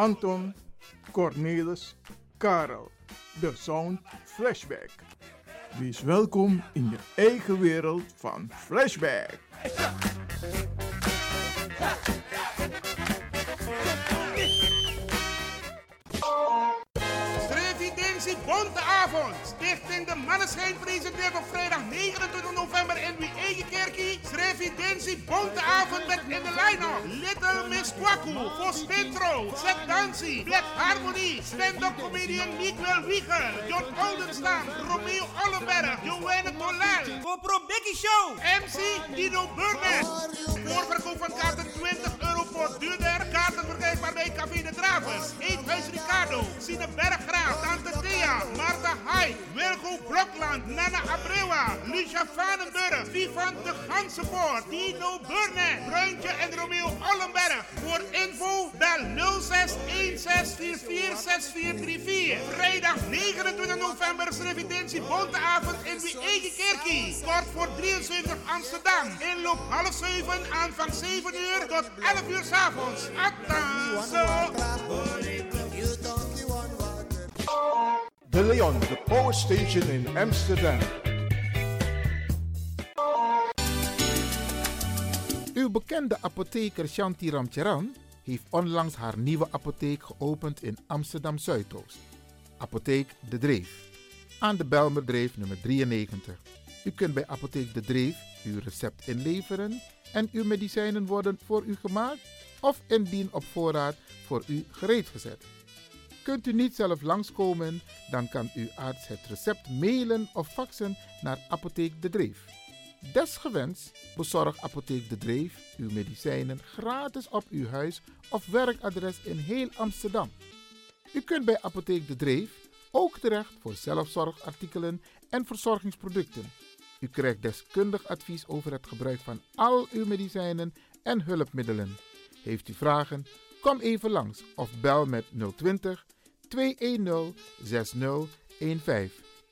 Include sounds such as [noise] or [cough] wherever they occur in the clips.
Anton, Cornelis, Karel. De Sound Flashback. Wees welkom in je eigen wereld van Flashback. Strevidentie Bonteavond. Stichting De Manneschijn presenteert op vrijdag 29 november in wie eigen kerkie. Strevidentie Bonteavond met in de line-up. Little Miss Kwaku, voor Spintro, Zet Dancy, Black Harmony, stand-up comedian Miguel Wieger, John Oldenstam, Romeo Ollenberg, Joanne Tolal. Pro Biggie Show, MC Dino Burnett. Voorverkoop van kaarten 20 euro voor duurder. Kaarten verkrijgbaar bij Café de Dravers, Eethuis Ricardo, Sine Berggraaf, Tante Thea, Marta Hai, Wilgo Blokland, Nana Abrewa, Lucia Vanenburg, Vivan de Gansenpoort, Dino Burnett, Bruintje en Romeo Ollenberg. Voor info bel 06 16446434. Vrijdag 29 november is Revidentie Bonteavond in wie eigen kerkie. Kort voor 73 Amsterdam. Inloop half 7, aanvang 7 uur tot 11 uur s'avonds. Attenzo! De Leon, the power station in Amsterdam. Uw bekende apotheker Shanti Ramcharan heeft onlangs haar nieuwe apotheek geopend in Amsterdam Zuidoost. Apotheek De Dreef. Aan de Belmerdreef nummer 93. U kunt bij Apotheek De Dreef uw recept inleveren en uw medicijnen worden voor u gemaakt of indien op voorraad voor u gereed gezet. Kunt u niet zelf langskomen, dan kan uw arts het recept mailen of faxen naar Apotheek De Dreef. Desgewenst bezorgt Apotheek De Dreef uw medicijnen gratis op uw huis of werkadres in heel Amsterdam. U kunt bij Apotheek De Dreef ook terecht voor zelfzorgartikelen en verzorgingsproducten. U krijgt deskundig advies over het gebruik van al uw medicijnen en hulpmiddelen. Heeft u vragen? Kom even langs of bel met 020 210 6015.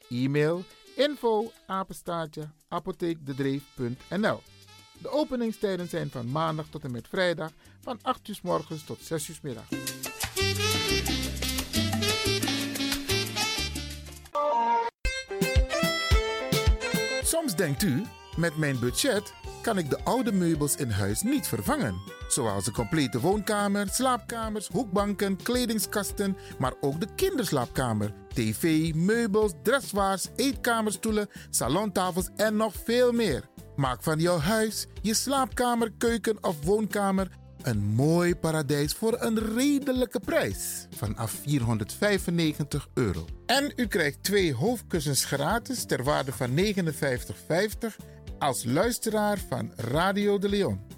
E-mail info apenstaartje apotheekdedreef.nl De openingstijden zijn van maandag tot en met vrijdag van 8 uur morgens tot 6 uur middag. Soms denkt u, met mijn budget kan ik de oude meubels in huis niet vervangen. Zoals de complete woonkamer, slaapkamers, hoekbanken, kledingskasten, maar ook de kinderslaapkamer, tv, meubels, dressoirs, eetkamerstoelen, salontafels en nog veel meer. Maak van jouw huis, je slaapkamer, keuken of woonkamer een mooi paradijs voor een redelijke prijs. Vanaf 495 euro. En u krijgt twee hoofdkussens gratis ter waarde van 59,50 als luisteraar van Radio de Leon.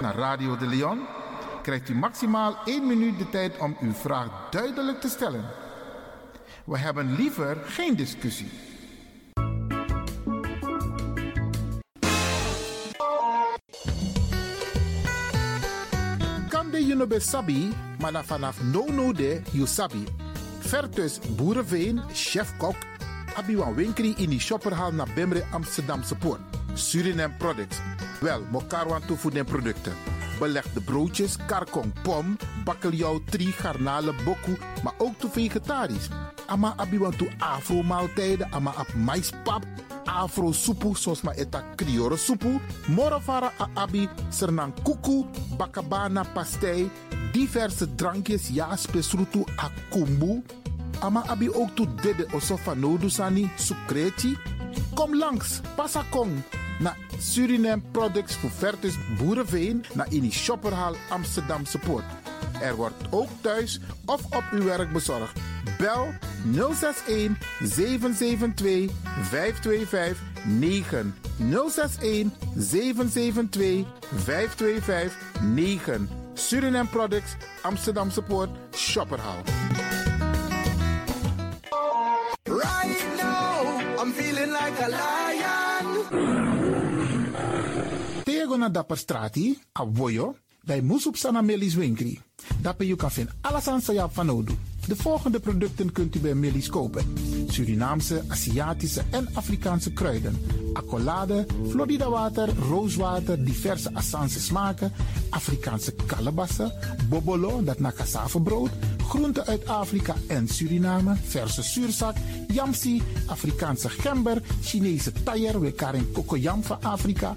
naar Radio de Leon, krijgt u maximaal 1 minuut de tijd om uw vraag duidelijk te stellen. We hebben liever geen discussie. Kande you no be sabi, maar na vanaf no no de you sabi. Vertus Boerenveen, chef-kok, abi wan winkri in die shopperhal naar Bemre Amsterdamse poort. Suriname Products. Wel, mokarwan toevoegen producten. Belegde broodjes, karkong, pom, bakkeljauw, tri, garnalen, boku, maar ook toe vegetarisch. Ama abi wan toe afro maaltijden, ama ap maispap, afro soepu, zoals maar eta kriore soepu. Morovara a abi, sernang kuku, bakabana pastei, diverse drankjes, ja, spesrutu a kumbu. Ama abi ook toe dede osofa nodusani, sukreti. Kom langs, pasakong na Suriname Products voor Vertus Boerenveen naar in die shopperhal Amsterdamse Poort. Er wordt ook thuis of op uw werk bezorgd. Bel 061 772 525 9 061 772 525 9 Suriname Products Amsterdamse Poort Shopperhal. Right now, I'm feeling like a lion. Na dapper strati, a voyo, bij Moesop Sana Melis Winkri. Dapper you kan vinden alles aan van Odu. De volgende producten kunt u bij Melis kopen. Surinaamse, Aziatische en Afrikaanse kruiden. Accolade, Florida water, rooswater, diverse Assange smaken. Afrikaanse kalebassen, bobolo, dat na. Groenten uit Afrika en Suriname, verse zuurzak, yamsi, Afrikaanse gember, Chinese taier, we karing kokoyam van Afrika,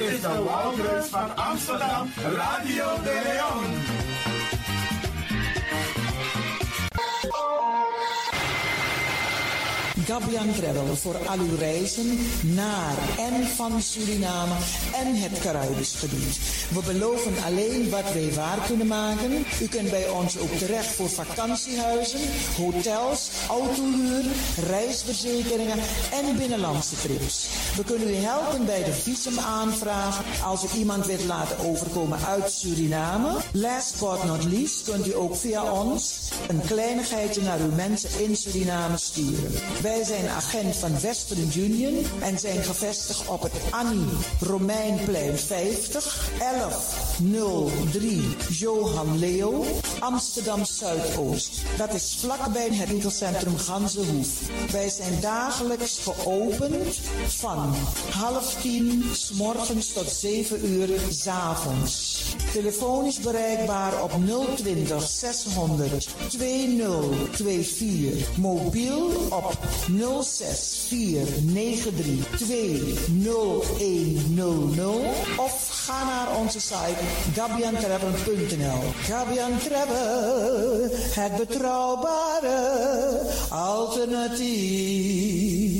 Is de Wouders van Amsterdam, Radio de Leon. Gabian Travel voor al uw reizen naar en van Suriname en het Caribisch gebied. We beloven alleen wat wij waar kunnen maken. U kunt bij ons ook terecht voor vakantiehuizen, hotels, autohuur, reisverzekeringen en binnenlandse trips. We kunnen u helpen bij de visumaanvraag als u iemand wilt laten overkomen uit Suriname. Last but not least kunt u ook via ons een kleinigheidje naar uw mensen in Suriname sturen. Zijn agent van Western Union en zijn gevestigd op het Annie Romeinplein 50 1103 Johan Leo Amsterdam Zuidoost. Dat is vlakbij het winkelcentrum Ganzenhoef. Wij zijn dagelijks geopend van half tien s morgens tot 7 uur s avonds. Telefonisch bereikbaar op 020 600 2024. Mobiel op 06 493 20100 of ga naar onze site gabiantravel.nl. Gabian Travel, het betrouwbare alternatief.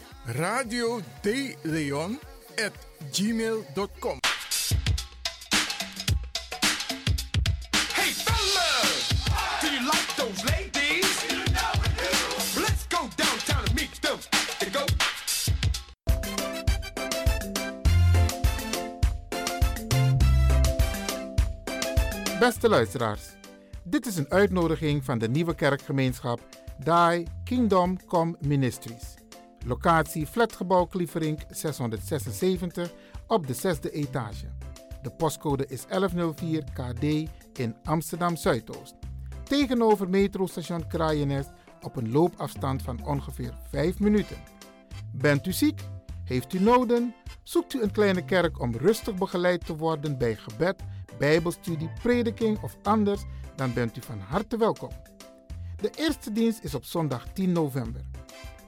radio de Leon at gmail.com. Hey fellas, do you like those ladies? Let's go downtown and meet them. Go. Beste luisteraars, dit is een uitnodiging van de nieuwe kerkgemeenschap Die Kingdom Come Ministries. Locatie Flatgebouw Klieverink 676 op de zesde etage. De postcode is 1104 KD in Amsterdam Zuidoost. Tegenover metrostation Kraaienest op een loopafstand van ongeveer 5 minuten. Bent u ziek? Heeft u noden? Zoekt u een kleine kerk om rustig begeleid te worden bij gebed, bijbelstudie, prediking of anders? Dan bent u van harte welkom. De eerste dienst is op zondag 10 november.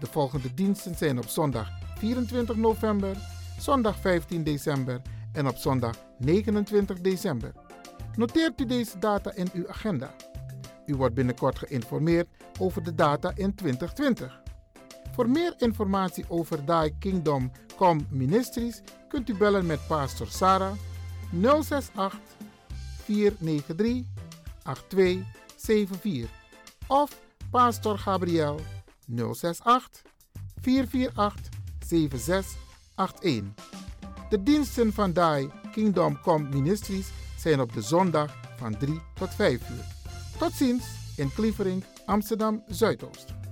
De volgende diensten zijn op zondag 24 november, zondag 15 december en op zondag 29 december. Noteert u deze data in uw agenda. U wordt binnenkort geïnformeerd over de data in 2020. Voor meer informatie over Die Kingdom Come Ministries kunt u bellen met pastor Sarah 068 493 8274 of pastor Gabriel 068 448 7681. De diensten van Die Kingdom Come Ministries zijn op de zondag van 3 tot 5 uur. Tot ziens in Klievering, Amsterdam Zuidoost.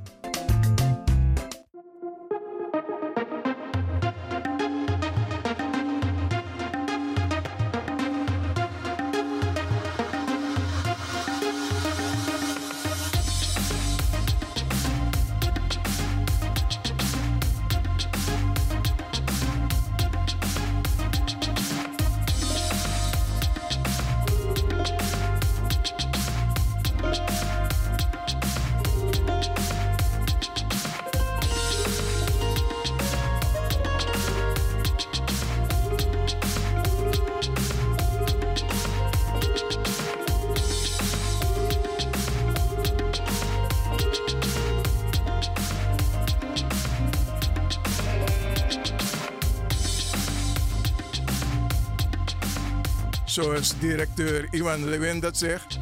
Zoals directeur Iwan Lewin dat zegt.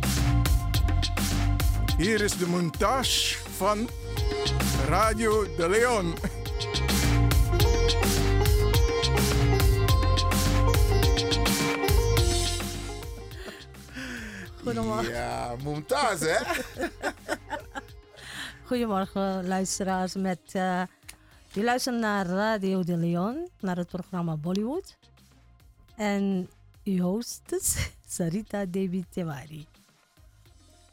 Hier is de montage van Radio de Leon. Goedemorgen. Ja, Mumtaz, hè? [laughs] Goedemorgen, luisteraars. Met, eh je luistert naar Radio de Leon, naar het programma Bollywood. En uw hostess, [laughs] Sarita Devi Tewari.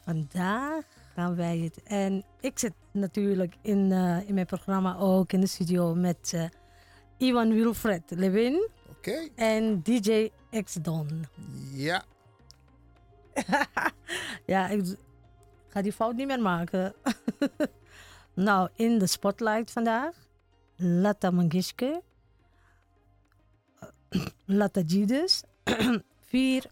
Vandaag gaan wij het. En ik zit natuurlijk in, eh, in mijn programma ook in de studio met eh, Iwan Wilfred Levin Oké. en DJ X Don. Ja. [laughs] Ja, ik ga die fout niet meer maken. [laughs] nou, in de spotlight vandaag. Lata Mangishke. [clears throat] Lata G dus. [clears throat] vier,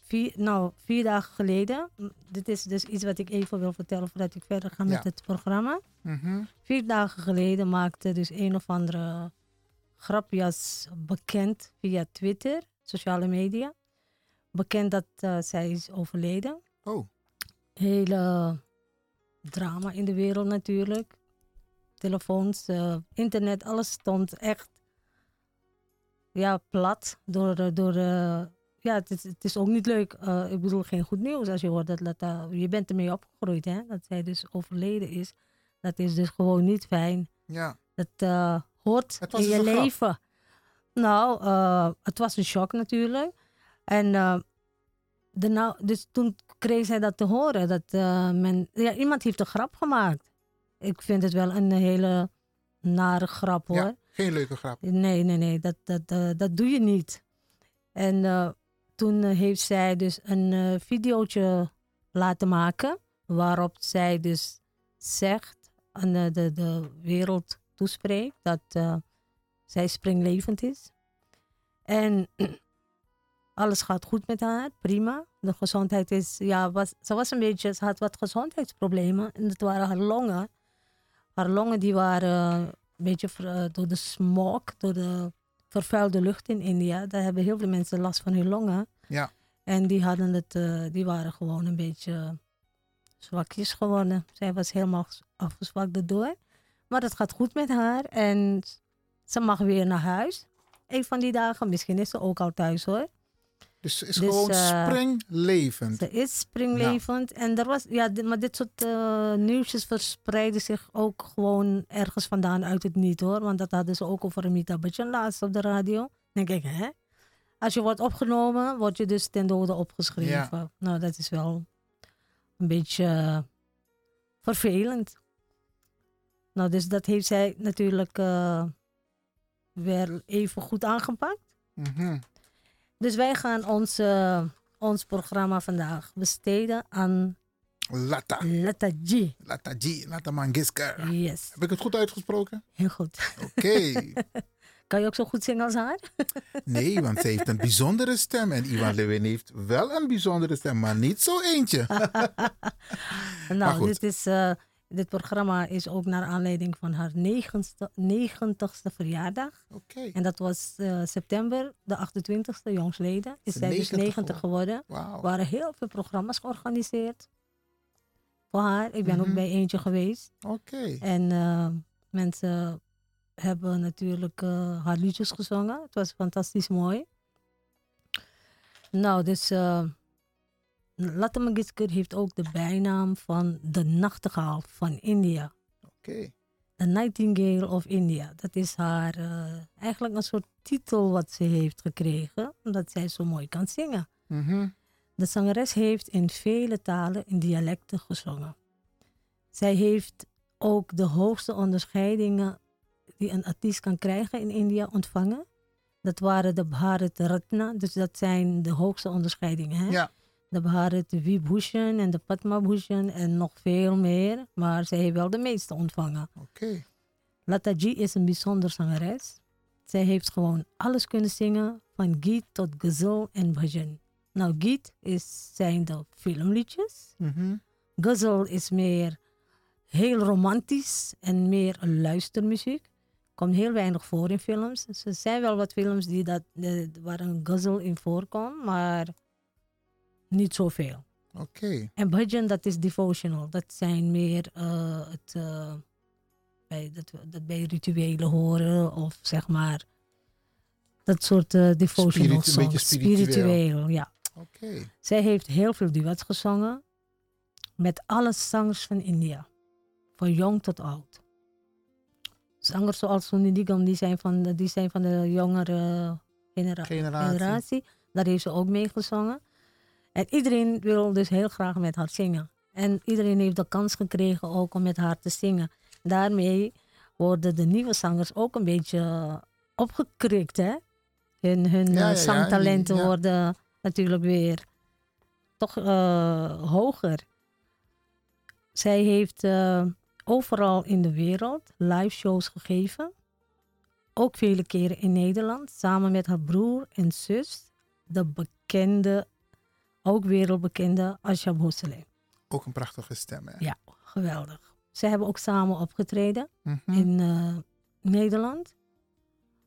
vier, nou, vier dagen geleden. Dit is dus iets wat ik even wil vertellen voordat ik verder ga met Ja. het programma. Mhm. Vier dagen geleden maakte dus een of andere grapjas bekend via Twitter, sociale media. Bekend dat eh, zij is overleden. Oh, Hele drama in de wereld natuurlijk. Telefoons, eh, internet, alles stond echt ja, plat. Door, eh, door, eh, ja, het is, het is ook niet leuk. Eh, ik bedoel, geen goed nieuws als je hoort dat Lata... Je bent ermee opgegroeid, hè? Dat zij dus overleden is. Dat is dus gewoon niet fijn. ja. Dat hoort Het in dus je grap. leven. Nou, het was een shock natuurlijk. En eh, daarna, dus toen kreeg zij dat te horen. Dat men, ja, iemand heeft een grap gemaakt. Ik vind het wel een hele nare grap hoor. Ja. Geen leuke grap. Nee, nee, nee, dat, dat, eh, dat doe je niet. En eh, toen eh, heeft zij dus een eh videootje laten maken. Waarop zij dus zegt aan de, de, wereld toespreekt dat zij springlevend is. En [clears throat] alles gaat goed met haar, prima. De gezondheid is, ja, was, ze was een beetje, ze had wat gezondheidsproblemen. En dat waren haar longen. Haar longen die waren beetje ver- eh, door de smog, door de vervuilde lucht in India. Daar hebben heel veel mensen last van hun longen. Ja. En die, hadden het, eh, die waren gewoon een beetje zwakjes geworden. Zij was helemaal afgezwakt erdoor. Maar het gaat goed met haar en ze mag weer naar huis. Een van die dagen, misschien is ze ook al thuis hoor. Dus ze is Dus, gewoon eh, springlevend. Ze is springlevend. En er was, ja, maar dit soort eh, nieuwsjes verspreiden zich ook gewoon ergens vandaan uit het niet hoor. Want dat hadden ze ook over Amita Bachchan laatst op de radio. Dan denk ik, hè? Als je wordt opgenomen, word je dus ten dode opgeschreven. Nou, dat is wel een beetje eh, vervelend. Nou, dus dat heeft zij natuurlijk eh, weer even goed aangepakt. Mhm. Dus wij gaan ons, ons programma vandaag besteden aan Lata. G. Lata G. Lata Mangishkar. Yes, Heb ik het goed uitgesproken? heel goed. Oké. [laughs] Kan je ook zo goed zingen als haar? [laughs] Nee, want ze heeft een bijzondere stem. En Ivan Lewin heeft wel een bijzondere stem, maar niet zo eentje. [laughs] Nou, dit, is, eh, dit programma is ook naar aanleiding van haar negentigste, negentigste verjaardag. Oké. En dat was eh, september, de 28ste, jongsleden. Is zij dus 90 90 geworden. Er Wauw. waren heel veel programma's georganiseerd voor haar. Ik ben Mhm. ook bij eentje geweest. Oké. En eh, mensen hebben natuurlijk eh, haar liedjes gezongen. Het was fantastisch mooi. Nou, dus Lata Mangishkar heeft ook de bijnaam van de nachtegaal van India. Oké. The Nightingale of India. Dat is haar eh, eigenlijk een soort titel wat ze heeft gekregen, omdat zij zo mooi kan zingen. Mhm. De zangeres heeft in vele talen in dialecten gezongen. Zij heeft ook de hoogste onderscheidingen die een artiest kan krijgen in India ontvangen. Dat waren de Bharat Ratna, dus dat zijn de hoogste onderscheidingen. Hè? Ja. De Bharat Vibhushan en de Padma Bhushan en nog veel meer. Maar zij heeft wel de meeste ontvangen. Oké. Lata Ji is een bijzonder zangeres. Zij heeft gewoon alles kunnen zingen, van Geet tot Ghazal en Bhajan. Nou, Geet is, zijn de filmliedjes. Ghazal is meer heel romantisch en meer luistermuziek. Komt heel weinig voor in films. Dus Er zijn wel wat films die dat, de- waar een ghazal in voorkomt, maar niet zoveel. Oké. En bhajan, dat is devotional. Dat zijn meer eh, het, eh, bij, dat, dat bij rituelen horen of zeg maar dat soort eh devotional Spiritu- songs. spiritueel. ja. Oké. Zij heeft heel veel duets gezongen met alle zangers van India, van jong tot oud. Zangers zoals Sunny Nigam, die zijn van de, die zijn van de jongere genera- Generatie. generatie. Daar heeft ze ook mee gezongen. En iedereen wil dus heel graag met haar zingen. En iedereen heeft de kans gekregen ook om met haar te zingen. Daarmee worden de nieuwe zangers ook een beetje opgekrikt, hè? Hun, hun Ja, eh, ja, zangtalenten ja. worden natuurlijk weer toch eh, hoger. Zij heeft eh, overal in de wereld live shows gegeven. Ook vele keren in Nederland, samen met haar broer en zus, de bekende, ook wereldbekende Asha Bhosle. Ook een prachtige stem, hè? Ja, geweldig. Ze hebben ook samen opgetreden Mhm. in eh, Nederland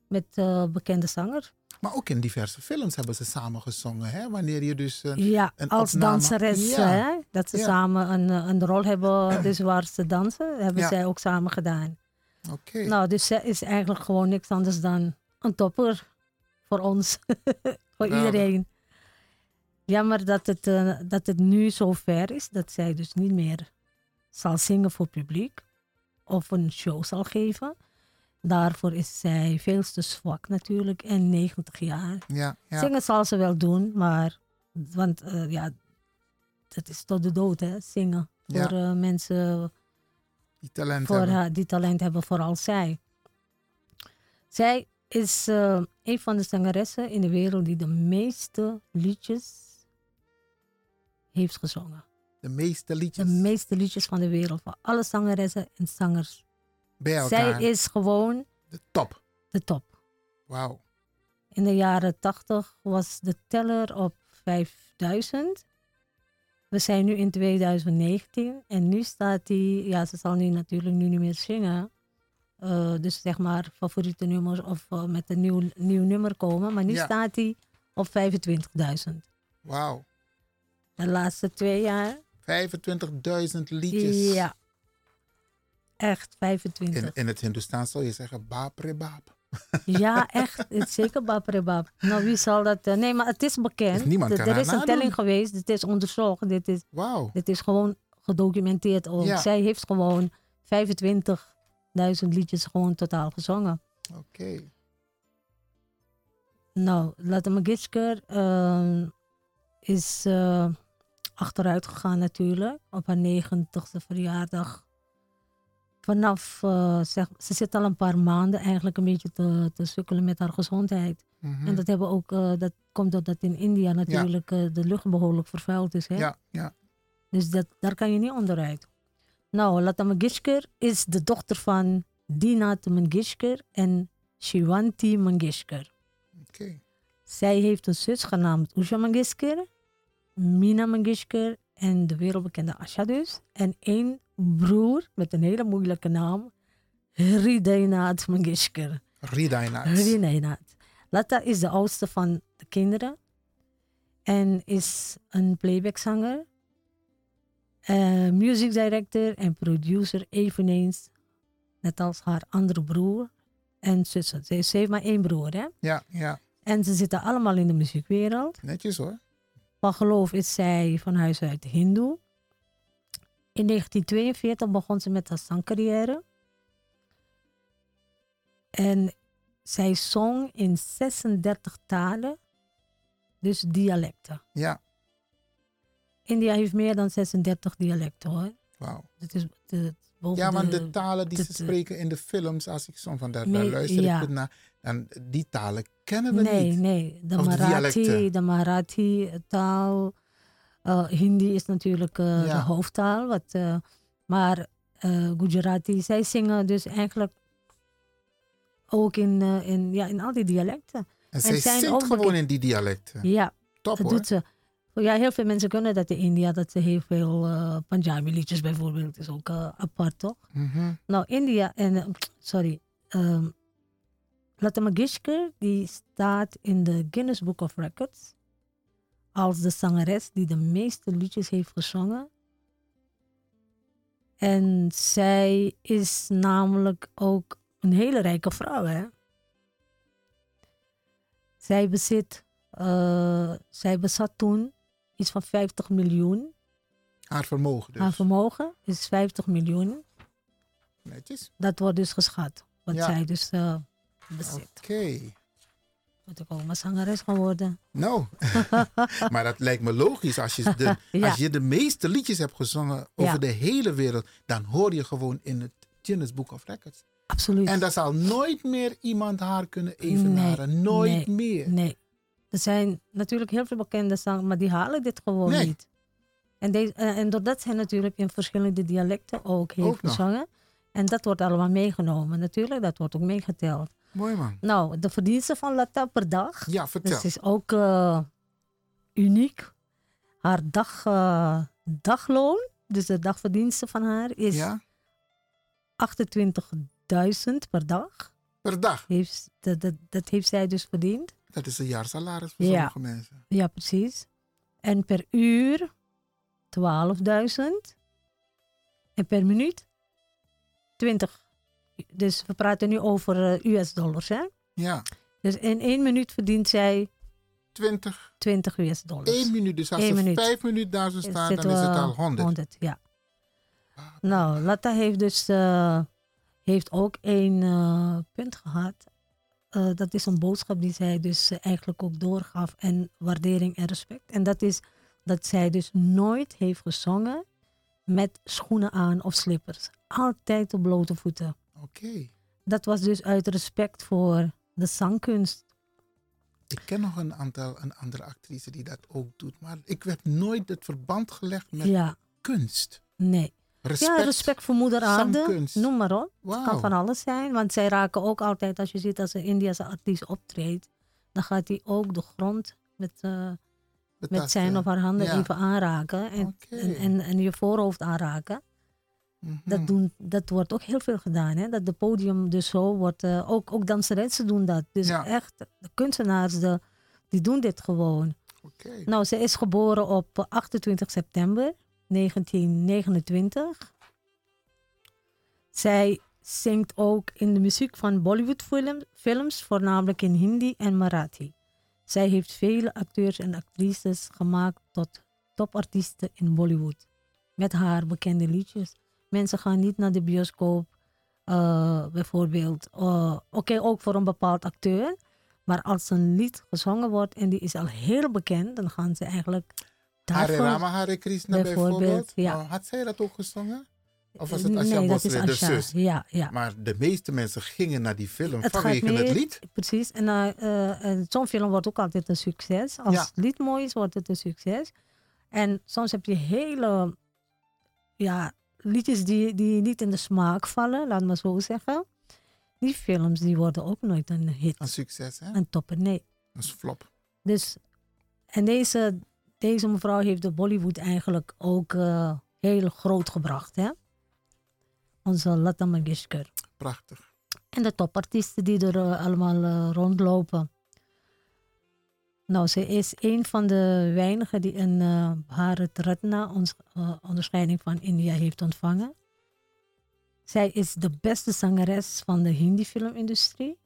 met eh, bekende zangers. Maar ook in diverse films hebben ze samen gezongen, hè? Wanneer je dus... eh, Ja, een als opname- danseres. Ja. Hè? Dat ze Ja. samen een, een rol hebben, [clears throat] dus waar ze dansen, hebben Ja. zij ook samen gedaan. Oké. Nou, dus zij is eigenlijk gewoon niks anders dan een topper voor ons, [laughs] voor iedereen. Jammer dat het, eh, dat het nu zo ver is dat zij dus niet meer zal zingen voor publiek of een show zal geven. Daarvoor is zij veel te zwak natuurlijk en 90 jaar. Ja, ja. Zingen zal ze wel doen, maar want eh, ja, dat is tot de dood hè, zingen. Ja. Voor eh, mensen die talent voor hebben. haar, die talent hebben, vooral zij. Zij is een van de zangeressen in de wereld die de meeste liedjes heeft gezongen. De meeste De liedjes meeste liedjes van de wereld, van alle zangeressen en zangers. bij elkaar. Zij is gewoon de top. de top. Wauw. In de jaren 80 was de teller op 5000. We zijn nu in 2019 en nu staat hij, ja, ze zal nu natuurlijk nu niet meer zingen. Eh, dus zeg maar favoriete nummers of eh, met een nieuw, nieuw nummer komen. Maar nu Ja. staat hij op 25.000. Wauw. De laatste twee jaar. 25.000 liedjes. Ja. Echt 25. In, in het Hindoestaan zou je zeggen bapre bap. [laughs] Ja, echt. Zeker Baprebab. Nou, wie zal dat... eh, nee, maar het is bekend. Dus niemand kan er is een telling geweest. Dit is onderzocht. Dit is, Wauw. dit is gewoon gedocumenteerd ook. Ja. Zij heeft gewoon 25.000 liedjes gewoon totaal gezongen. Oké. Nou, Lata Mangeshkar ehm, is eh, achteruit gegaan natuurlijk. Op haar 90ste verjaardag. Vanaf, eh, zeg, ze zit al een paar maanden eigenlijk een beetje te, te sukkelen met haar gezondheid. Mhm. En dat, hebben ook, eh, dat komt doordat in India natuurlijk eh, de lucht behoorlijk vervuild is. Hè? Ja, ja. Dus dat, daar kan je niet onderuit. Nou, Lata Mangeshkar is de dochter van Dinath Mangeshkar en Shivanti Mangeshkar. Oké. Zij heeft een zus genaamd Usha Mangeshkar, Mina Mangeshkar en de wereldbekende Asha dus. En één broer met een hele moeilijke naam, Hridainath Mangeshkar. Ridainaat. Hridainath. Lata is de oudste van de kinderen en is een playbackzanger, eh music director en producer eveneens, net als haar andere broer en zussen. Ze heeft maar één broer, hè? Ja, ja. En ze zitten allemaal in de muziekwereld. Netjes hoor. Van geloof is zij van huis uit hindoe. In 1942 begon ze met haar zangcarrière. En zij zong in 36 talen, dus dialecten. Ja. India heeft meer dan 36 dialecten hoor. Wauw. Het is de, boven Ja, maar de, de talen die de- ze spreken in de films, als ik soms van daar, Nee, luister ja. ik goed naar, dan die talen kennen we nee, niet. nee. Of de Marathi, de Marathi taal. eh, Hindi is natuurlijk eh, de hoofdtaal. Wat, eh, maar eh, Gujarati, zij zingen dus eigenlijk ook in, eh, in, ja, in al die dialecten. En zij zijn zingt ook gewoon in die dialecten. Ja, Top dat hoor. doet ze. Ja, heel veel mensen kunnen dat in India. Dat ze heel veel eh Punjabi liedjes bijvoorbeeld is ook eh, apart, toch? Mhm. Nou, India en, eh, sorry, Lata Mangeshkar, die staat in de Guinness Book of Records als de zangeres die de meeste liedjes heeft gezongen. En zij is namelijk ook een hele rijke vrouw, hè. Zij bezit, zij bezat toen iets van 50 miljoen. Haar vermogen dus. Haar vermogen is 50 miljoen. Netjes. Dat wordt dus geschat. Wat Ja. zij dus eh, bezit. Oké. Moet ik ook maar zangeres gaan worden. Nou, [laughs] maar dat lijkt me logisch. Als je, de, [laughs] Ja. als je de meeste liedjes hebt gezongen over Ja. de hele wereld, dan hoor je gewoon in het Guinness Book of Records. Absoluut. En daar zal nooit meer iemand haar kunnen evenaren. nooit nee, meer. Nee. Er zijn natuurlijk heel veel bekende zangers, maar die halen dit gewoon Nee. niet. En, deze, en, en doordat zij natuurlijk in verschillende dialecten ook heeft Ook gezongen. En dat wordt allemaal meegenomen. Natuurlijk, dat wordt ook meegeteld. Mooi man. Nou, de verdiensten van Lata per dag. Ja, vertel. Dus is ook eh, uniek. Haar dag, eh, dagloon, dus de dagverdienste van haar, is Ja, 28.000 per dag. per dag. Heeft, dat, dat, dat heeft zij dus verdiend. Dat is een jaarsalaris voor Ja. sommige mensen. Ja, precies. En per uur 12.000. En per minuut 20. Dus we praten nu over eh, US-dollars, hè? Ja, Dus in één minuut verdient zij 20, 20 US-dollars. één minuut. Dus als Eén ze minuut. vijf minuten daar zou staan, dan is het al 100. ja. Nou, Latta heeft dus eh, heeft ook een eh, punt gehad. Eh, dat is een boodschap die zij dus eh, eigenlijk ook doorgaf. En waardering en respect. En dat is dat zij dus nooit heeft gezongen met schoenen aan of slippers. Altijd op blote voeten. Oké. dat was dus uit respect voor de zangkunst. Ik ken nog een aantal een andere actrice die dat ook doet. Maar ik heb nooit het verband gelegd met Ja, kunst. nee. Respect. Ja, respect voor moeder aarde. zangkunst. Noem maar op. Het kan van alles zijn. Want zij raken ook altijd, als je ziet als een Indiase artiest optreedt, dan gaat hij ook de grond met, eh, met zijn of haar handen Ja. even aanraken. En, en, en, en je voorhoofd aanraken. Mhm. Dat, doen, dat wordt ook heel veel gedaan. Hè? Dat de podium dus zo wordt. eh, ook, ook danseressen doen dat. Dus Ja. echt, de kunstenaars de, die doen dit gewoon. Nou, ze is geboren op eh, 28 september 1929. Zij zingt ook in de muziek van Bollywood-films, films, voornamelijk in Hindi en Marathi. Zij heeft vele acteurs en actrices gemaakt tot topartiesten in Bollywood. Met haar bekende liedjes. Mensen gaan niet naar de bioscoop, eh, bijvoorbeeld. eh, Oké, ook voor een bepaald acteur. Maar als een lied gezongen wordt en die is al heel bekend, dan gaan ze eigenlijk Hare daarvoor... Rama, Hare Krishna bijvoorbeeld, bijvoorbeeld. ja. Oh, had zij dat ook gezongen? Of was het Asha nee, Bosre, de zus? Ja, ja. Maar de meeste mensen gingen naar die film Het vanwege het lied. Precies. En eh, eh, en zo'n film wordt ook altijd een succes. Als Ja. het lied mooi is, wordt het een succes. En soms heb je hele ja, liedjes die, die niet in de smaak vallen, laat maar zo zeggen. Die films die worden ook nooit een hit. Een succes, hè? Een topper, nee. Een flop. Dus, en deze, deze mevrouw heeft de Bollywood eigenlijk ook eh, heel groot gebracht. Hè? Onze Lata Mangeshkar. Prachtig. En de topartiesten die er eh, allemaal eh, rondlopen. Nou, ze is een van de weinigen die een eh Bharat Ratna, ons, onderscheiding van India, heeft ontvangen. Zij is de beste zangeres van de Hindi-filmindustrie.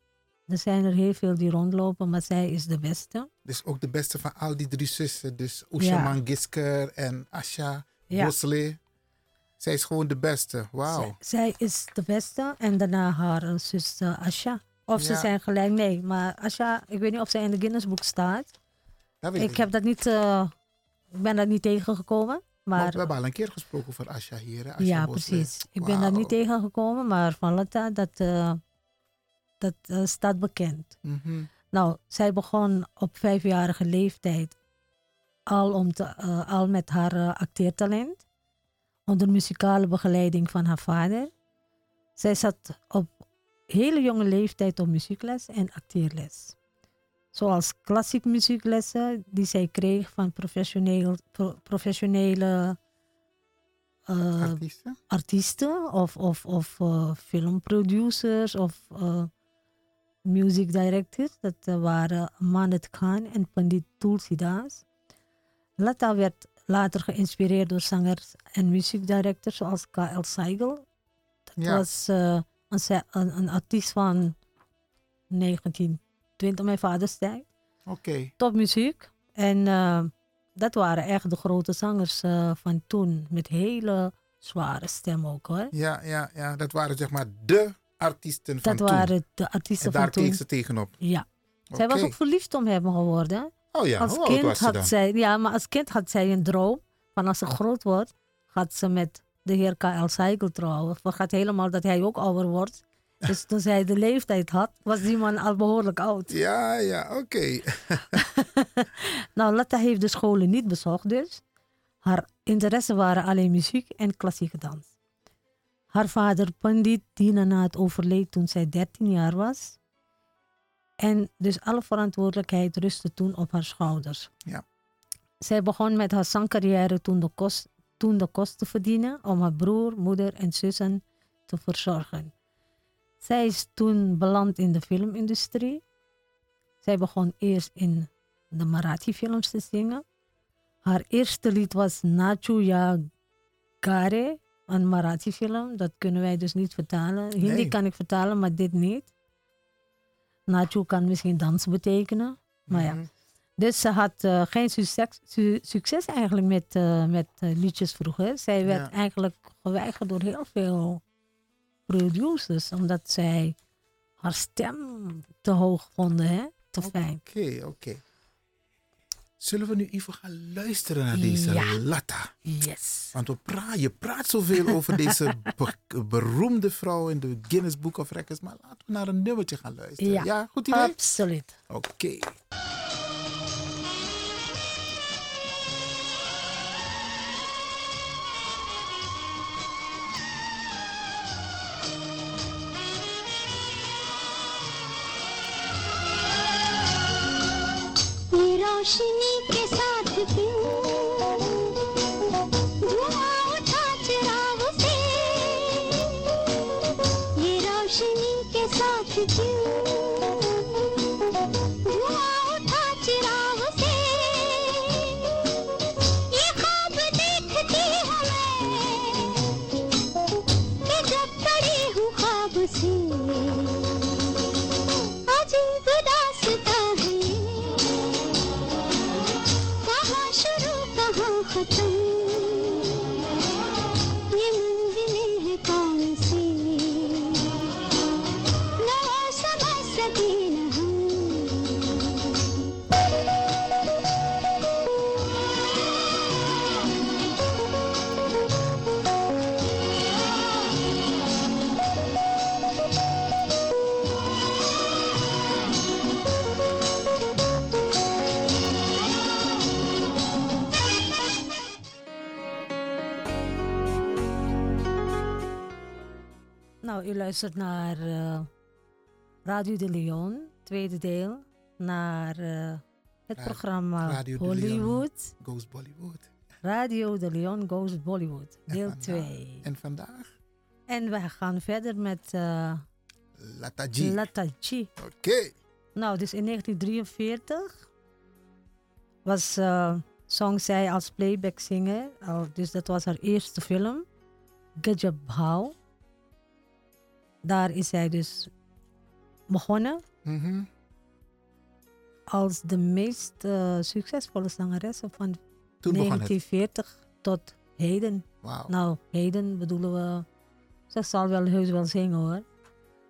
Er zijn er heel veel die rondlopen, maar zij is de beste. Dus ook de beste van al die drie zussen. Dus Usha Ja. Mangisker en Asha Ja. Bosle. Zij is gewoon de beste. Wauw. Zij, zij is de beste en daarna haar zus Asha. Of ze zijn gelijk, nee. Maar Asha, ik weet niet of zij in de Guinness Book staat. Dat weet Ik heb dat niet, eh, ik ben daar niet tegengekomen. Maar Maar we hebben al een keer gesproken over Asha hier. Hè? Asha ja, precies. Ik ben daar Wauw. niet tegengekomen, maar van Lata, dat, eh, dat staat bekend. Mhm. Nou, zij begon op vijfjarige leeftijd al, om te, eh, al met haar eh, acteertalent. Onder muzikale begeleiding van haar vader. Zij zat op hele jonge leeftijd op muziekles en acteerles. Zoals klassiek muzieklessen die zij kreeg van professioneel, pro- professionele eh, Artiesten? artiesten of, of, of filmproducers of music directors. Dat eh, waren Manet Khan en Pandit Tulsidas. Lata werd later geïnspireerd door zangers en muziekdirectors zoals K.L. Seigel. Dat Ja. was eh, een, een, artiest van 1920, mijn vaders tijd Oké. topmuziek. En eh, dat waren echt de grote zangers eh, van toen. Met hele zware stem ook hoor. Ja, ja, ja, dat waren zeg maar de artiesten van Dat toen. waren de artiesten en van daar toen. keek ze tegenop. Ja. Zij was ook verliefd om hem geworden. Oh ja, als hoe kind was had dan? zij, ja, maar als kind had zij een droom van als ze groot wordt, gaat ze met de heer K.L. Seigel trouwen. Vergat helemaal dat hij ook ouder wordt. [laughs] Dus toen zij de leeftijd had, was die man al behoorlijk oud. Ja, ja, oké. [laughs] Nou, Lata heeft de scholen niet bezocht dus. Haar interesse waren alleen muziek en klassieke dans. Haar vader Pandit Dinanath overleed toen zij 13 jaar was. En dus alle verantwoordelijkheid rustte toen op haar schouders. Ja. Zij begon met haar zangcarrière toen de, kost, toen de kost te verdienen om haar broer, moeder en zussen te verzorgen. Zij is toen beland in de filmindustrie. Zij begon eerst in de Marathi-films te zingen. Haar eerste lied was Nachu Ya Gare, een Marathi-film. Dat kunnen wij dus niet vertalen. Hindi Nee. kan ik vertalen, maar dit niet. Nachu kan misschien dans betekenen. Maar ja. Mhm. Dus ze had eh, geen succes, su- succes eigenlijk met, eh, met eh, liedjes vroeger. Zij werd Ja. eigenlijk geweigerd door heel veel producers. Omdat zij haar stem te hoog vonden, hè? te fijn. Oké, oké. Zullen we nu even gaan luisteren naar deze. Latta? Yes. Want we je praat zoveel over deze beroemde vrouw in de Guinness Book of Records. Maar laten we naar een nummertje gaan luisteren. Ja, goed idee? Absoluut. Oké. Okay. Nou, u luistert naar eh, Radio de Leon, tweede deel. Naar eh, het Ra- programma Radio de Hollywood. Goes Bollywood. Radio de Leon Goes Bollywood, deel vandaag- 2. En vandaag? En wij gaan verder met eh Lata G. Lataji. Oké. Nou, dus in 1943 was eh zong zij als playback zinger. Al, dus dat was haar eerste film, Gajab Bhau. Daar is zij dus begonnen Mhm. als de meest eh, succesvolle zangeressen van Toen begon het. 1940 tot heden. Nou, heden bedoelen we. Ze zal wel heus wel zingen hoor.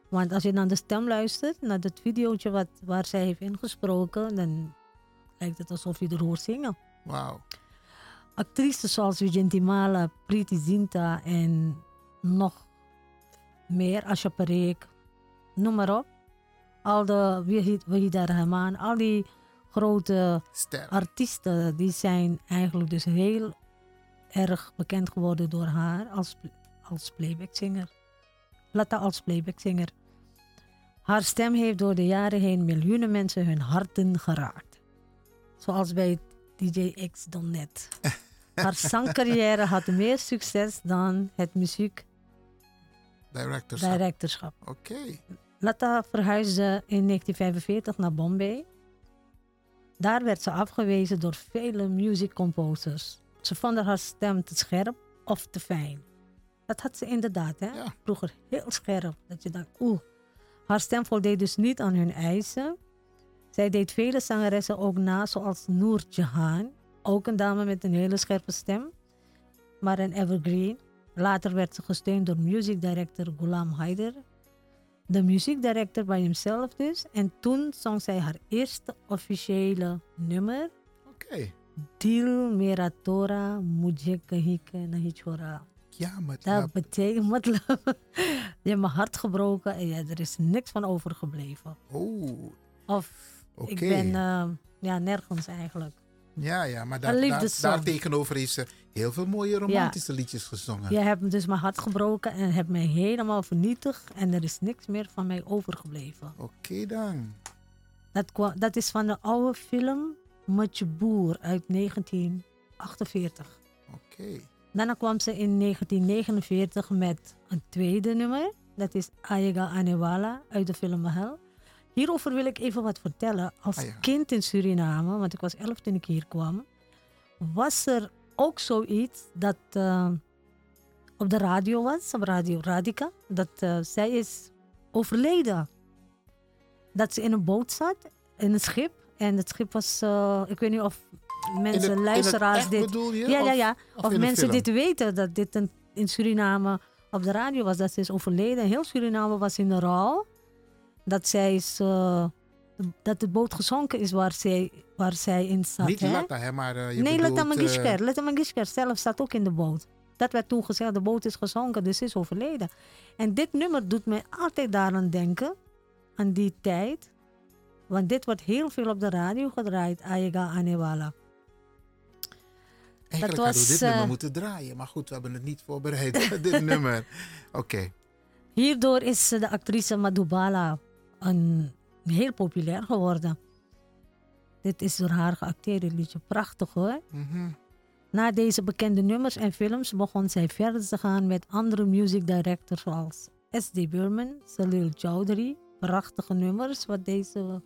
Want als je naar de stem luistert, naar het videootje wat, waar zij heeft ingesproken, dan lijkt het alsof je er hoort zingen. Wauw. Actrices zoals Vijayantimala, Preeti Zinta en nog meer, Asha Parekh, noem maar op. Al de Wahid- Wahida Rahman, al die grote Ster. artiesten die zijn eigenlijk dus heel erg bekend geworden door haar als, als playbackzanger. Lata als playbackzanger. Haar stem heeft door de jaren heen miljoenen mensen hun harten geraakt. Zoals bij DJ X dan net. [laughs] Haar zangcarrière had meer succes dan het Directorship. muziekdirectorschap. Oké. Lata verhuisde in 1945 naar Bombay. Daar werd ze afgewezen door vele music composers. Ze vonden haar stem te scherp of te fijn. Dat had ze inderdaad, hè? Ja. Vroeger heel scherp. Dat je dacht, oeh. Haar stem voldeed dus niet aan hun eisen. Zij deed vele zangeressen ook na, zoals Noor Jahan. Ook een dame met een hele scherpe stem. Maar een evergreen. Later werd ze gesteund door music director Ghulam Haider de muziekdirector bij hemzelf dus. En toen zong zij haar eerste officiële nummer. Oké. Dil Mera Tora Mujhe Kahi Ke Nahi Chora. Ja, maar Dat betekent, matlab, [laughs] je hebt mijn hart gebroken en ja, er is niks van overgebleven. Oh. Of ik ben eh, ja, nergens eigenlijk. Ja, ja, maar daar, daar, tegenover heeft ze heel veel mooie romantische liedjes gezongen. Je hebt dus mijn hart gebroken en hebt mij helemaal vernietigd en er is niks meer van mij overgebleven. Oké dan. Dat, kwa- dat is van de oude film Majboer uit 1948. Oké. Daarna kwam ze in 1949 met een tweede nummer. Dat is Ayega Anewala uit de film Mahal. Hierover wil ik even wat vertellen. Als Ah ja. kind in Suriname, want ik was elf toen ik hier kwam, was er ook zoiets dat eh, op de radio was, op Radio Radica, dat eh, zij is overleden. Dat ze in een boot zat, in een schip. En het schip was, eh, ik weet niet of mensen, luisteraars dit... je? Ja, ja, Of- ja. of Of, mensen dit weten, dat dit een, in Suriname op de radio was, dat ze is overleden. Heel Suriname was in de rouw. Dat zij is, eh, dat de boot gezonken is waar zij, waar zij in zat. Niet hè? Latta, hè, maar eh, je nee, eh, Mangishkar. Lata Mangishkar zelf zat ook in de boot. Dat werd toen gezegd, de boot is gezonken, dus ze is overleden. En dit nummer doet mij altijd daaraan denken, aan die tijd. Want dit wordt heel veel op de radio gedraaid, Ayega Anewala. Eigenlijk dat hadden we dit was, nummer eh, moeten draaien. Maar goed, we hebben het niet voorbereid, [laughs] dit [laughs] nummer. Oké. Hierdoor is de actrice Madhubala een, heel populair geworden. Dit is door haar geacteerde liedje. Prachtig hoor. Mhm. Na deze bekende nummers en films begon zij verder te gaan met andere music directors zoals S.D. Burman, Salil Chowdhury. Prachtige nummers wat deze,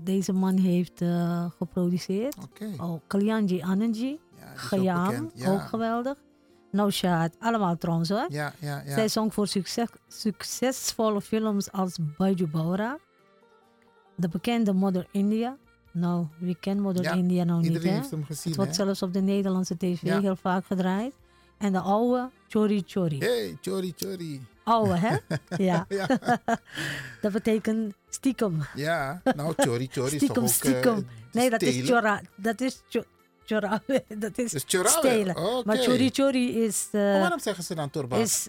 deze man heeft eh, geproduceerd. Oké. Oh, Kalyanji Anandji, ook. Ja. ook geweldig. Naushad, allemaal trouwens hoor. Ja, ja, ja. Zij zong voor succes, succesvolle films als Baiju Baura, de bekende Mother India. Nou, wie kent Mother Ja, India nou niet, Iedereen heeft hem gezien, Het wordt zelfs op de Nederlandse tv Ja. heel vaak gedraaid. En de oude Chori Chori. Hey, chori, chori. Oude, hè? [laughs] ja. Ja. [laughs] dat betekent stiekem. Ja, nou, chori, chori is toch Stiekem, ook... eh, stiekem. nee, dat is chora. Dat is cho- chora. [laughs] dat is Dus chorawe, stelen. Maar chori chori is... eh, Maar waarom zeggen ze dan torbab? is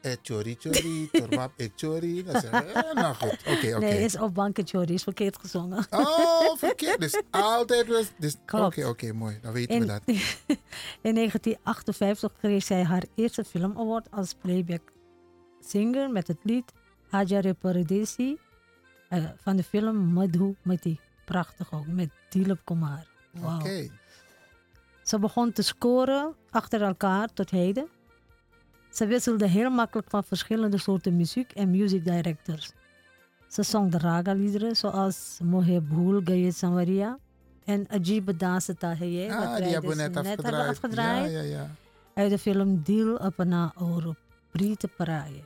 Eh, chori, chori, torbab, ik chori. Dat zeggen, eh, nou goed, oké, oké. Nee, is op banken chori. Is verkeerd gezongen. Oh, verkeerd. Dus altijd was... Dus, [laughs] oké, Klopt. oké, mooi. Dan weten we [laughs] In, dat. in 1958 kreeg zij haar eerste film award als playback singer met het lied Ajare Paradesi eh, van de film Madhu Mati. Prachtig ook, met Dilip Kumar. Wauw. Oké. Ze begon te scoren achter elkaar tot heden. Ze wisselde heel makkelijk van verschillende soorten muziek en music directors. Ze zong de raga-liederen zoals Mohe Bhool Gaye Samaria en Ajib Dasata Haye, wat Ah, wij die hebben we dus net net afgedraaid. hebben afgedraaid. Ja, ja, ja. Uit de film Dil Apna Aur Preet Paraye.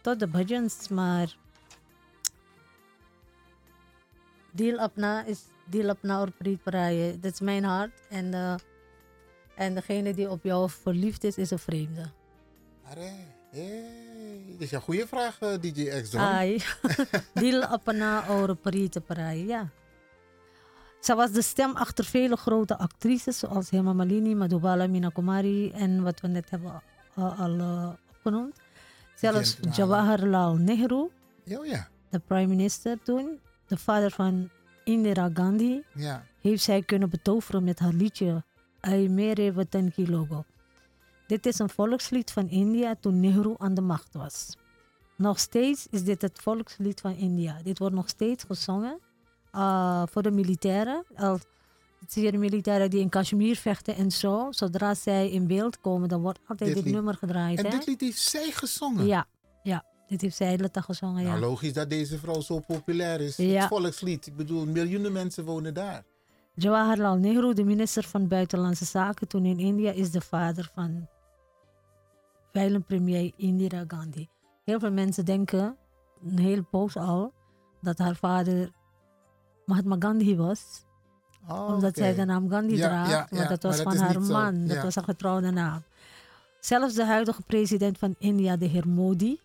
Tot de bhajans, maar Dil Apna is Dil Apna Aur Preet Paraye. Dat is mijn hart. En, eh, en degene die op jou verliefd is, is een vreemde. Arre, hey. Dit is een goede vraag, eh, DJ X-Don. Ai. [laughs] Dil Apna Aur Preet Paraye, ja. Ze was de stem achter vele grote actrices zoals Hema Malini, Madhubala, Mina Kumari en wat we net hebben uh, al uh, opgenoemd. Zelfs. Jawaharlal Nehru, oh ja. de prime minister toen, de vader van Indira Gandhi, Ja. heeft zij kunnen betoveren met haar liedje Ai Mere Watan Ki Logo. Dit is een volkslied van India toen Nehru aan de macht was. Nog steeds is dit het volkslied van India. Dit wordt nog steeds gezongen uh, voor de militairen. Al, het zijn de militairen die in Kashmir vechten en zo. Zodra zij in beeld komen, dan wordt altijd Dit nummer gedraaid. En hè? dit lied heeft zij gezongen? Ja, dit heeft zij gezongen. Nou, Ja. logisch dat deze vrouw zo populair is. Ja. Het volkslied. Ik bedoel, miljoenen mensen wonen daar. Jawaharlal Nehru, de minister van Buitenlandse Zaken toen in India, is de vader van premier Indira Gandhi. Heel veel mensen denken, een hele poos al, dat haar vader Mahatma Gandhi was. Oh, omdat zij de naam Gandhi Ja, draagt. ja, maar ja, dat was van haar man. Dat was een getrouwde naam. Zelfs de huidige president van India, de heer Modi,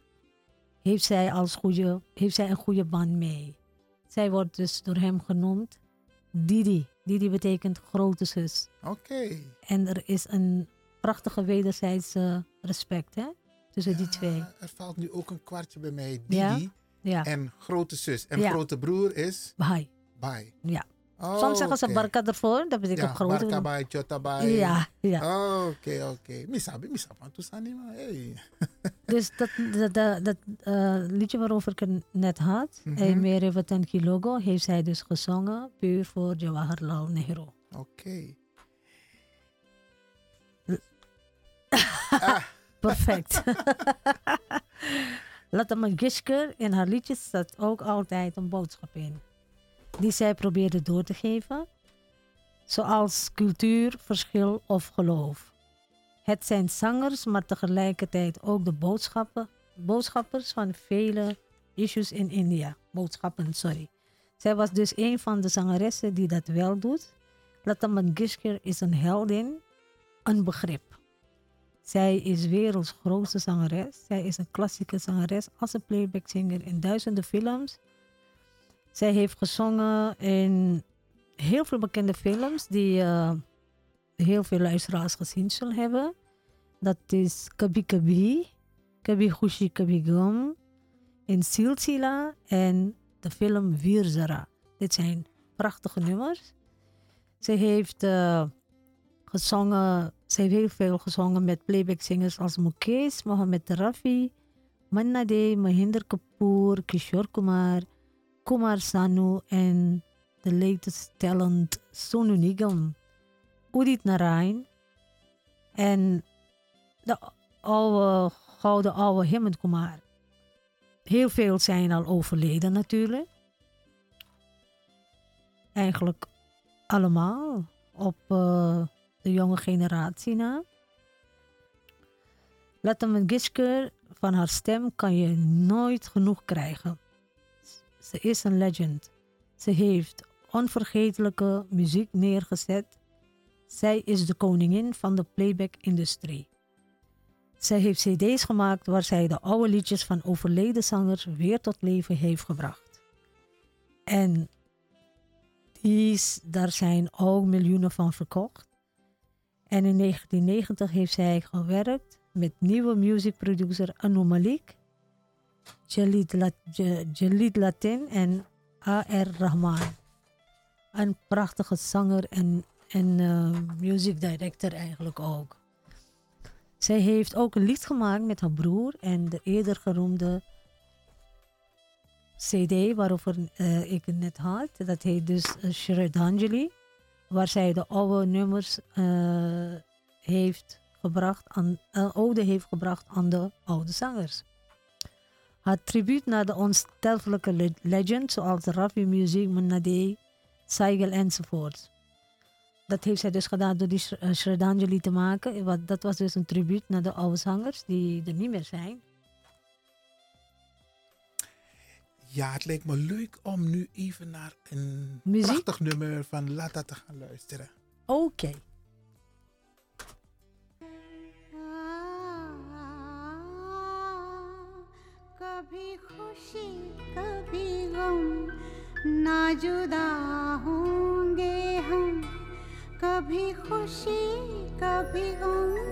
heeft zij, als goede, heeft zij een goede band mee. Zij wordt dus door hem genoemd Didi. Didi betekent grote zus. Oké. En er is een prachtige wederzijdse respect hè, tussen die twee. Er valt nu ook een kwartje bij mij. Ja? Didi Ja, en grote zus. En Ja. grote broer is Bahai. Bai. Ja. Oh, Soms zeggen ze barka ervoor, dat betekent Ja, grote. Barka Bai, Chota Bai. Ja, ja. Oké, oké. Misabi, misabi. Tusani maar. Hey. [laughs] Dus dat, dat, dat, dat liedje waarover ik het net had, mm Mere Watan Ki Logo, heeft zij dus gezongen puur voor Jawaharlal Nehru. Oké. [laughs] Perfect. [laughs] Lata Mangishkar in haar liedjes staat ook altijd een boodschap in. Die zij probeerde door te geven. Zoals cultuur, verschil of geloof. Het zijn zangers, maar tegelijkertijd ook de boodschappen, boodschappers van vele issues in India. Boodschappen, sorry. Zij was dus een van de zangeressen die dat wel doet. Lata Mangishkar is een heldin, een begrip. Zij is werelds grootste zangeres. Zij is een klassieke zangeres als een playback singer in duizenden films. Zij heeft gezongen in heel veel bekende films die eh, heel veel luisteraars gezien zullen hebben. Dat is Kabi Kabi, Kabi Khushi Kabi Gum, in Silsila en de film Virzara. Dit zijn prachtige nummers. Ze heeft eh, gezongen, ze heeft heel veel gezongen met playback-zingers als Mukesh, Mohammed Rafi, Manna De, Mahinder Kapoor, Kishore Kumar, Kumar Sanu en de latest talent Sonu Nigam, Udit Narain en de oude, gouden oude Hemant Kumar. Heel veel zijn al overleden natuurlijk. Eigenlijk allemaal op eh, de jonge generatie na. Lata Mangeshkar, van haar stem kan je nooit genoeg krijgen. Ze is een legend. Ze heeft onvergetelijke muziek neergezet. Zij is de koningin van de playback-industrie. Zij heeft cd's gemaakt waar zij de oude liedjes van overleden zangers weer tot leven heeft gebracht. En die, daar zijn ook miljoenen van verkocht. En in 1990 heeft zij gewerkt met nieuwe music producer Anu Malik, Jalid, Lat, Ja- Jalid Latin en A.R. Rahman. Een prachtige zanger en, en eh, music director eigenlijk ook. Zij heeft ook een lied gemaakt met haar broer en de eerder genoemde CD waarover eh, ik het net had. Dat heet dus uh, Shraddhanjali, waar zij de oude nummers eh, heeft gebracht aan, eh, ode heeft gebracht aan de oude zangers. Haar tribuut naar de onsterfelijke le- legend zoals Rafi Music, Munade, Saigel enzovoort. Dat heeft zij dus gedaan door die eh, Shraddhanjali te maken. Wat- Dat was dus een tribuut naar de oude zangers die er niet meer zijn. Ja, het leek me leuk om nu even naar een Muziek? prachtig nummer van Lata te gaan luisteren. Oké. कभी खुशी कभी गम ना जुदा होंगे हम। कभी खुशी कभी गम।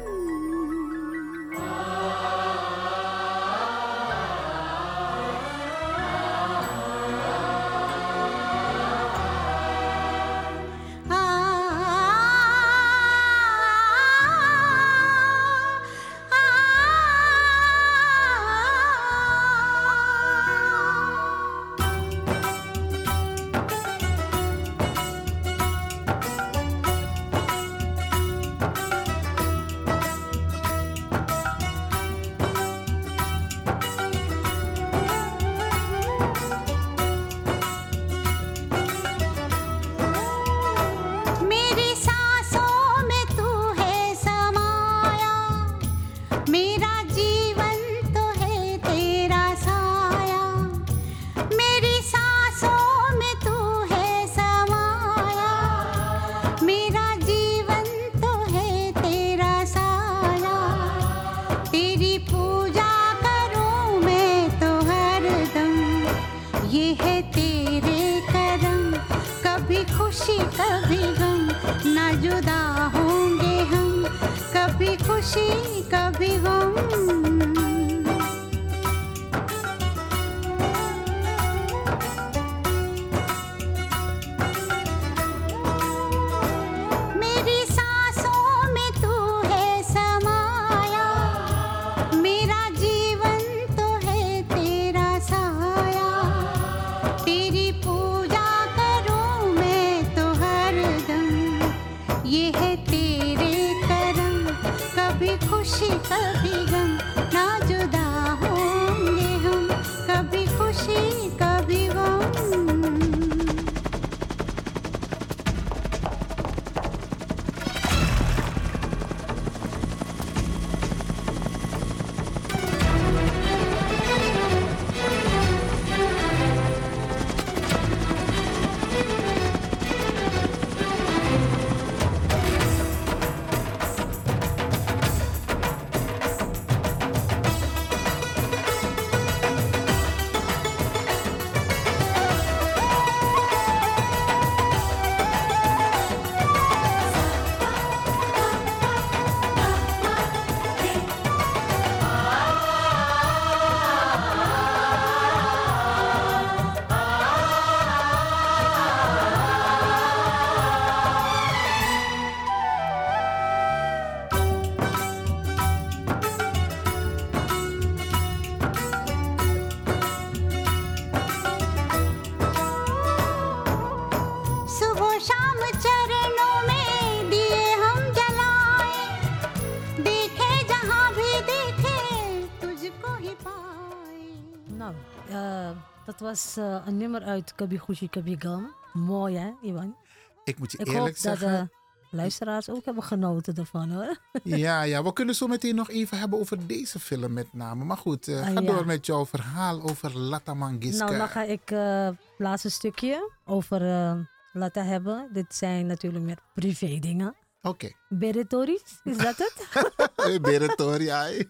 Was eh, een nummer uit Kabi Gucci Kabi Gam. Mooi hè, Iwan? Ik moet je Ik eerlijk hoop dat zeggen. de luisteraars ook hebben genoten ervan hoor. [laughs] Ja, ja, we kunnen zo meteen nog even hebben over deze film met name. Maar goed, eh, Ah, ga ja. door met jouw verhaal over Lata Mangishkar. Nou, dan ga ik eh, het laatste stukje over eh, laten hebben. Dit zijn natuurlijk meer privé dingen. Oké. Beretoris, is dat het? [laughs] Beretori, [laughs]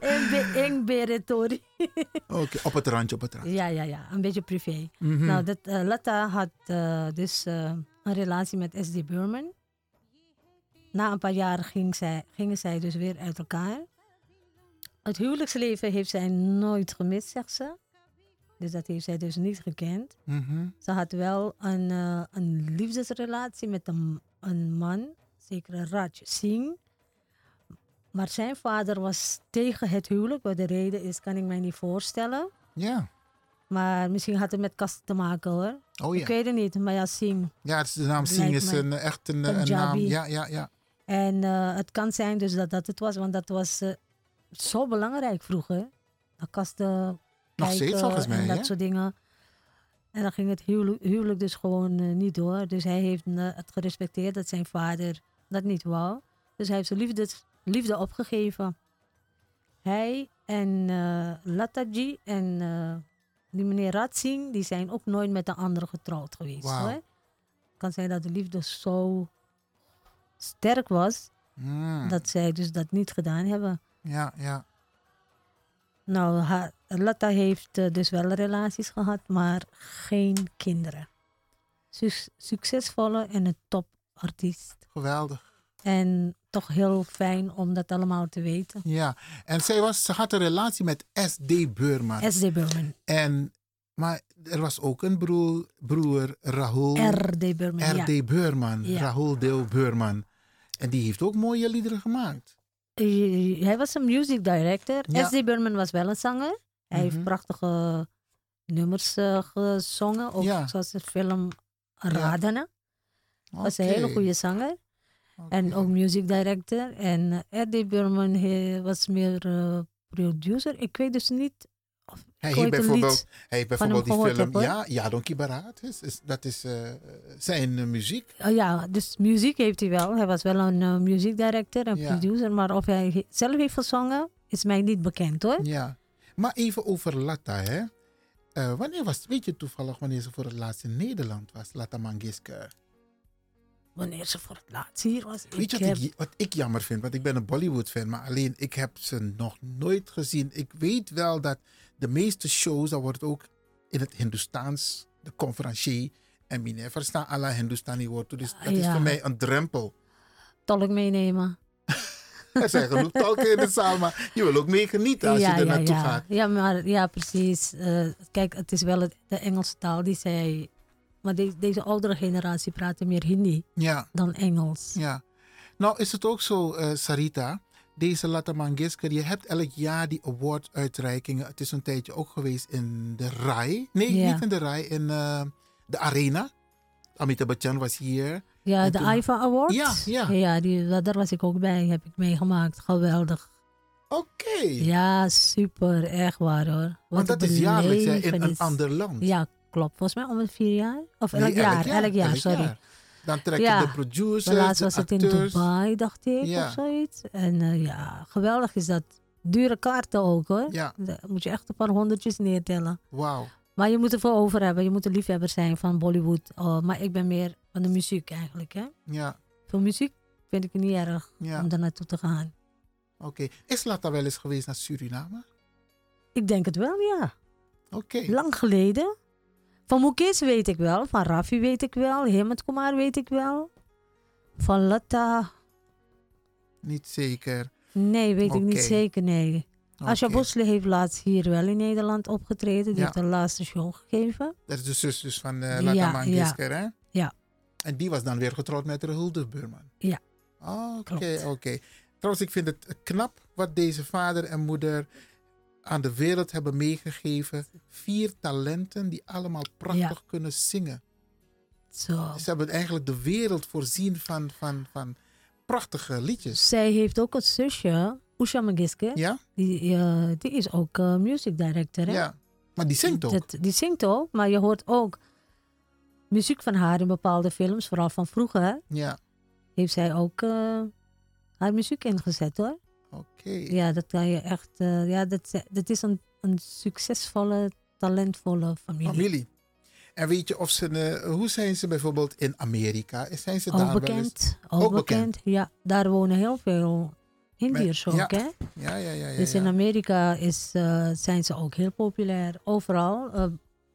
ai. Een be- Een beretori. [laughs] Oké, op het randje, op het randje. Ja, ja, ja. Een beetje privé. Mhm. Nou, dat, eh, Lata had eh, dus eh, een relatie met S.D. Burman. Na een paar jaar ging zij, gingen zij dus weer uit elkaar. Het huwelijksleven heeft zij nooit gemist, zegt ze. Dus dat heeft zij dus niet gekend. Mhm. Ze had wel een, een liefdesrelatie met een, een man, zeker Raj Singh. Maar zijn vader was tegen het huwelijk. Wat de reden is, kan ik mij niet voorstellen. Ja. Maar misschien had het met kasten te maken hoor. Oh ja. Ik weet het niet, maar ja, Singh. Ja, het is de naam Singh is een, echt een, een naam. Punjabi. Ja, ja, ja. En eh, het kan zijn dus dat dat het was, want dat was eh, zo belangrijk vroeger. Dat kasten Nog steeds volgens mij, en dat hè? soort dingen. En dan ging het huwelijk, huwelijk dus gewoon eh, niet door. Dus hij heeft eh, het gerespecteerd dat zijn vader dat niet wou. Dus hij heeft zijn liefde, liefde opgegeven. Hij en eh Lataji en eh, die meneer Ratsing, die zijn ook nooit met een andere getrouwd geweest. Hoor. Het kan zijn dat de liefde zo sterk was, Mm. dat zij dus dat niet gedaan hebben. Ja, ja. Nou, Latta heeft eh, dus wel relaties gehad, maar geen kinderen. Suc- succesvolle en een topartiest. Geweldig. En toch heel fijn om dat allemaal te weten. Ja. En zij was, ze had een relatie met S.D. Beurman. SD Burman. En, maar er was ook een broer, broer Rahul. RD Burman, ja. R.D. Beurman. Ja. Rahul Deel Beurman. En die heeft ook mooie liederen gemaakt. Eh, Hij was een music director. Ja. SD Burman was wel een zanger. Hij heeft Mhm. prachtige nummers eh, gezongen. Ook zoals de film Radana. Was een hele goede zanger. En ook music director. En eh, R.D. Burman hij was meer eh, producer. Ik weet dus niet. Of Hij heeft bijvoorbeeld, hij heeft bijvoorbeeld die film. heb, ja, ja, Donkey Barat. Is, is, dat is eh, zijn muziek. Oh ja, dus muziek heeft hij wel. Hij was wel een music director en Ja. producer. Maar of hij zelf heeft gezongen, is mij niet bekend hoor. Ja. Maar even over Latta, hè. Wanneer was, weet je toevallig wanneer ze voor het laatst in Nederland was, Latta Mangishkar? Wanneer ze voor het laatst hier was. Weet je wat, heb, ik, wat ik jammer vind? Want ik ben een Bollywood-fan, maar alleen ik heb ze nog nooit gezien. Ik weet wel dat de meeste shows, dan wordt ook in het Hindoestaans, de conferencier. En meneer verstaan alle Hindustani woorden. Dus dat is Ja. voor mij een drempel. tolk meenemen. [laughs] Er zijn genoeg tolken in de zaal, maar je wil ook mee genieten als je er naartoe ja. gaat. Ja, maar ja, precies. Eh, kijk, het is wel het- de Engelse taal die zij. Maar de- deze oudere generatie praten meer Hindi Ja, dan Engels. ja. Nou is het ook zo, eh, Sarita. Deze Lata je hebt elk jaar die award-uitreikingen. Het is een tijdje ook geweest in de RAI. Nee, Ja. niet in de RAI, in eh, de Arena. Amitabh Bachchan was hier. Ja, En de toen- IFA Awards. Ja, ja. ja die, daar was ik ook bij, heb ik meegemaakt. Geweldig. Oké. Ja, super. Echt waar hoor. Wat Want dat is jaarlijks hè, in een ander land. Ja, klopt. Volgens mij om het vier jaar. Of elk Nee, jaar. Elk jaar, sorry. jaar. Dan trekken Ja. de producers, laatst was het in acteurs. Dubai, dacht ik, Ja. of zoiets. En eh, ja, geweldig is dat. Dure kaarten ook hoor. Ja, Daar moet je echt een paar honderdjes neertellen. wauw. Maar je moet er voor over hebben. Je moet een liefhebber zijn van Bollywood. Oh, maar ik ben meer van de muziek eigenlijk. Hè? Ja, Voor muziek vind ik het niet erg ja. om daar naartoe te gaan. Oké. Is Lata wel eens geweest naar Suriname? Ik denk het wel, ja. Oké. Lang geleden. Van Mukesh weet ik wel. Van Rafi weet ik wel. Hemant Kumar weet ik wel. Van Lata. Niet zeker. Nee, weet ik niet zeker, nee. Asja Oké. Bosle heeft laatst hier wel in Nederland opgetreden. Die Ja. heeft de laatste show gegeven. Dat is de zus dus van eh Ja, Lata ja. Hè? Ja. En die was dan weer getrouwd met Rahul Burman. Ja. Oké, oké. Trouwens, ik vind het knap wat deze vader en moeder aan de wereld hebben meegegeven. Vier talenten die allemaal prachtig kunnen zingen. Zo. Ze hebben eigenlijk de wereld voorzien van, van, van prachtige liedjes. Zij heeft ook een zusje. Usha Magiske, Ja? die, eh, die is ook eh, music director. Hè? Ja. Maar die zingt ook. Dat, die zingt ook, maar je hoort ook muziek van haar in bepaalde films, vooral van vroeger. Ja. Heeft zij ook eh, haar muziek ingezet hoor. Oké. Ja, dat kan je echt. eh, ja, dat, dat is een, een succesvolle, talentvolle familie. Familie. En weet je of ze, eh, hoe zijn ze bijvoorbeeld in Amerika? Zijn ze Ook daar bekend. Ook, Ook bekend. bekend. Ja, daar wonen heel veel Indiërs ook, ja. hè? Ja, ja, ja. ja, Dus in. Amerika is, eh, zijn ze ook heel populair. Overal.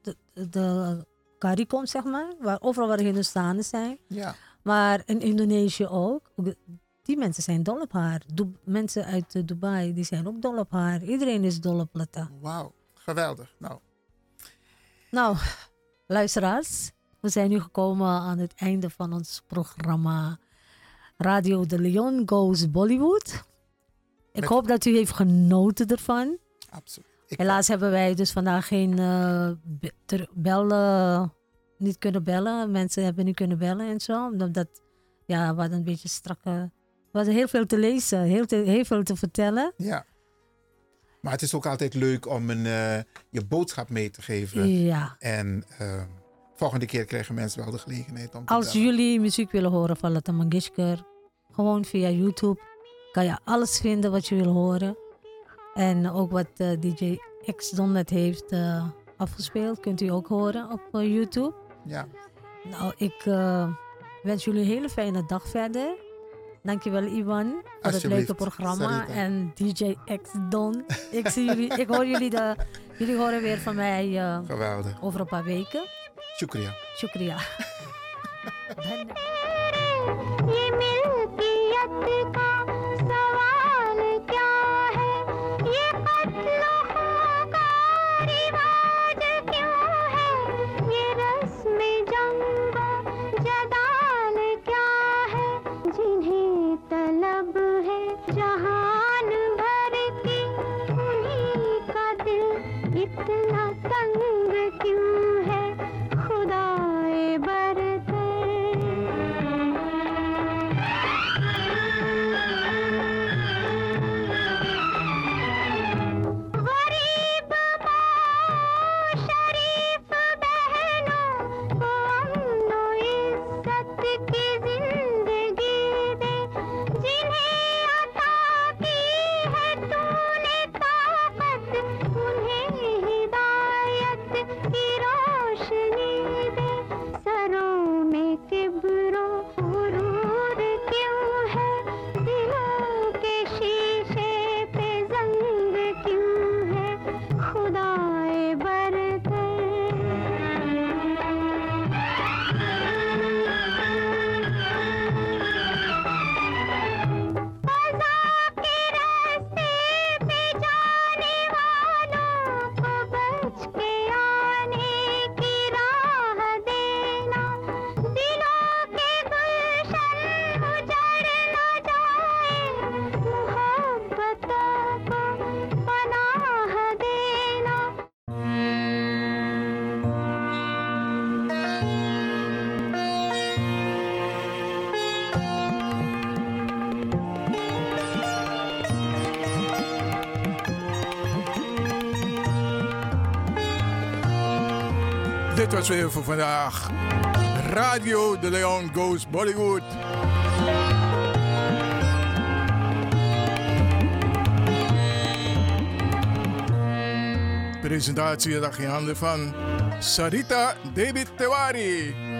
de, de CARICOM, zeg maar. Waar, overal waar Hindustanen zijn. Ja. Maar in Indonesië ook. Die mensen zijn dol op haar. Du- mensen uit eh, Dubai, die zijn ook dol op haar. Iedereen is dol op Lata. Wauw, geweldig. Nou, Nou, luisteraars. We zijn nu gekomen aan het einde van ons programma Radio de Leon Goes Bollywood. Ik hoop dat u heeft genoten ervan. absoluut. Ik, Helaas hebben wij dus vandaag geen eh, bellen, niet kunnen bellen. Mensen hebben niet kunnen bellen en zo. Omdat dat, ja, we hadden een beetje strakke... Hadden heel veel te lezen, heel, te- heel veel te vertellen. Ja. Maar het is ook altijd leuk om een, eh, je boodschap mee te geven. Ja. En eh, volgende keer krijgen mensen wel de gelegenheid om te Als jullie muziek willen horen van Lata Mangeshkar, gewoon via YouTube, kan je alles vinden wat je wil horen. En ook wat eh, DJ X net heeft afgespeeld, kunt u ook horen op YouTube. Ja, Nou, ik wens jullie een hele fijne dag verder. Dankjewel Ivan voor het leuke programma. Sarita. En DJ X Don. Ik, zie jullie, ik hoor jullie, de, jullie horen weer van mij eh, over een paar weken. Shukriya. Shukriya. [laughs] Dit was weer voor vandaag. Radio de Leon Goes Bollywood. Presentatie lag in handen van Sarita David Tewari.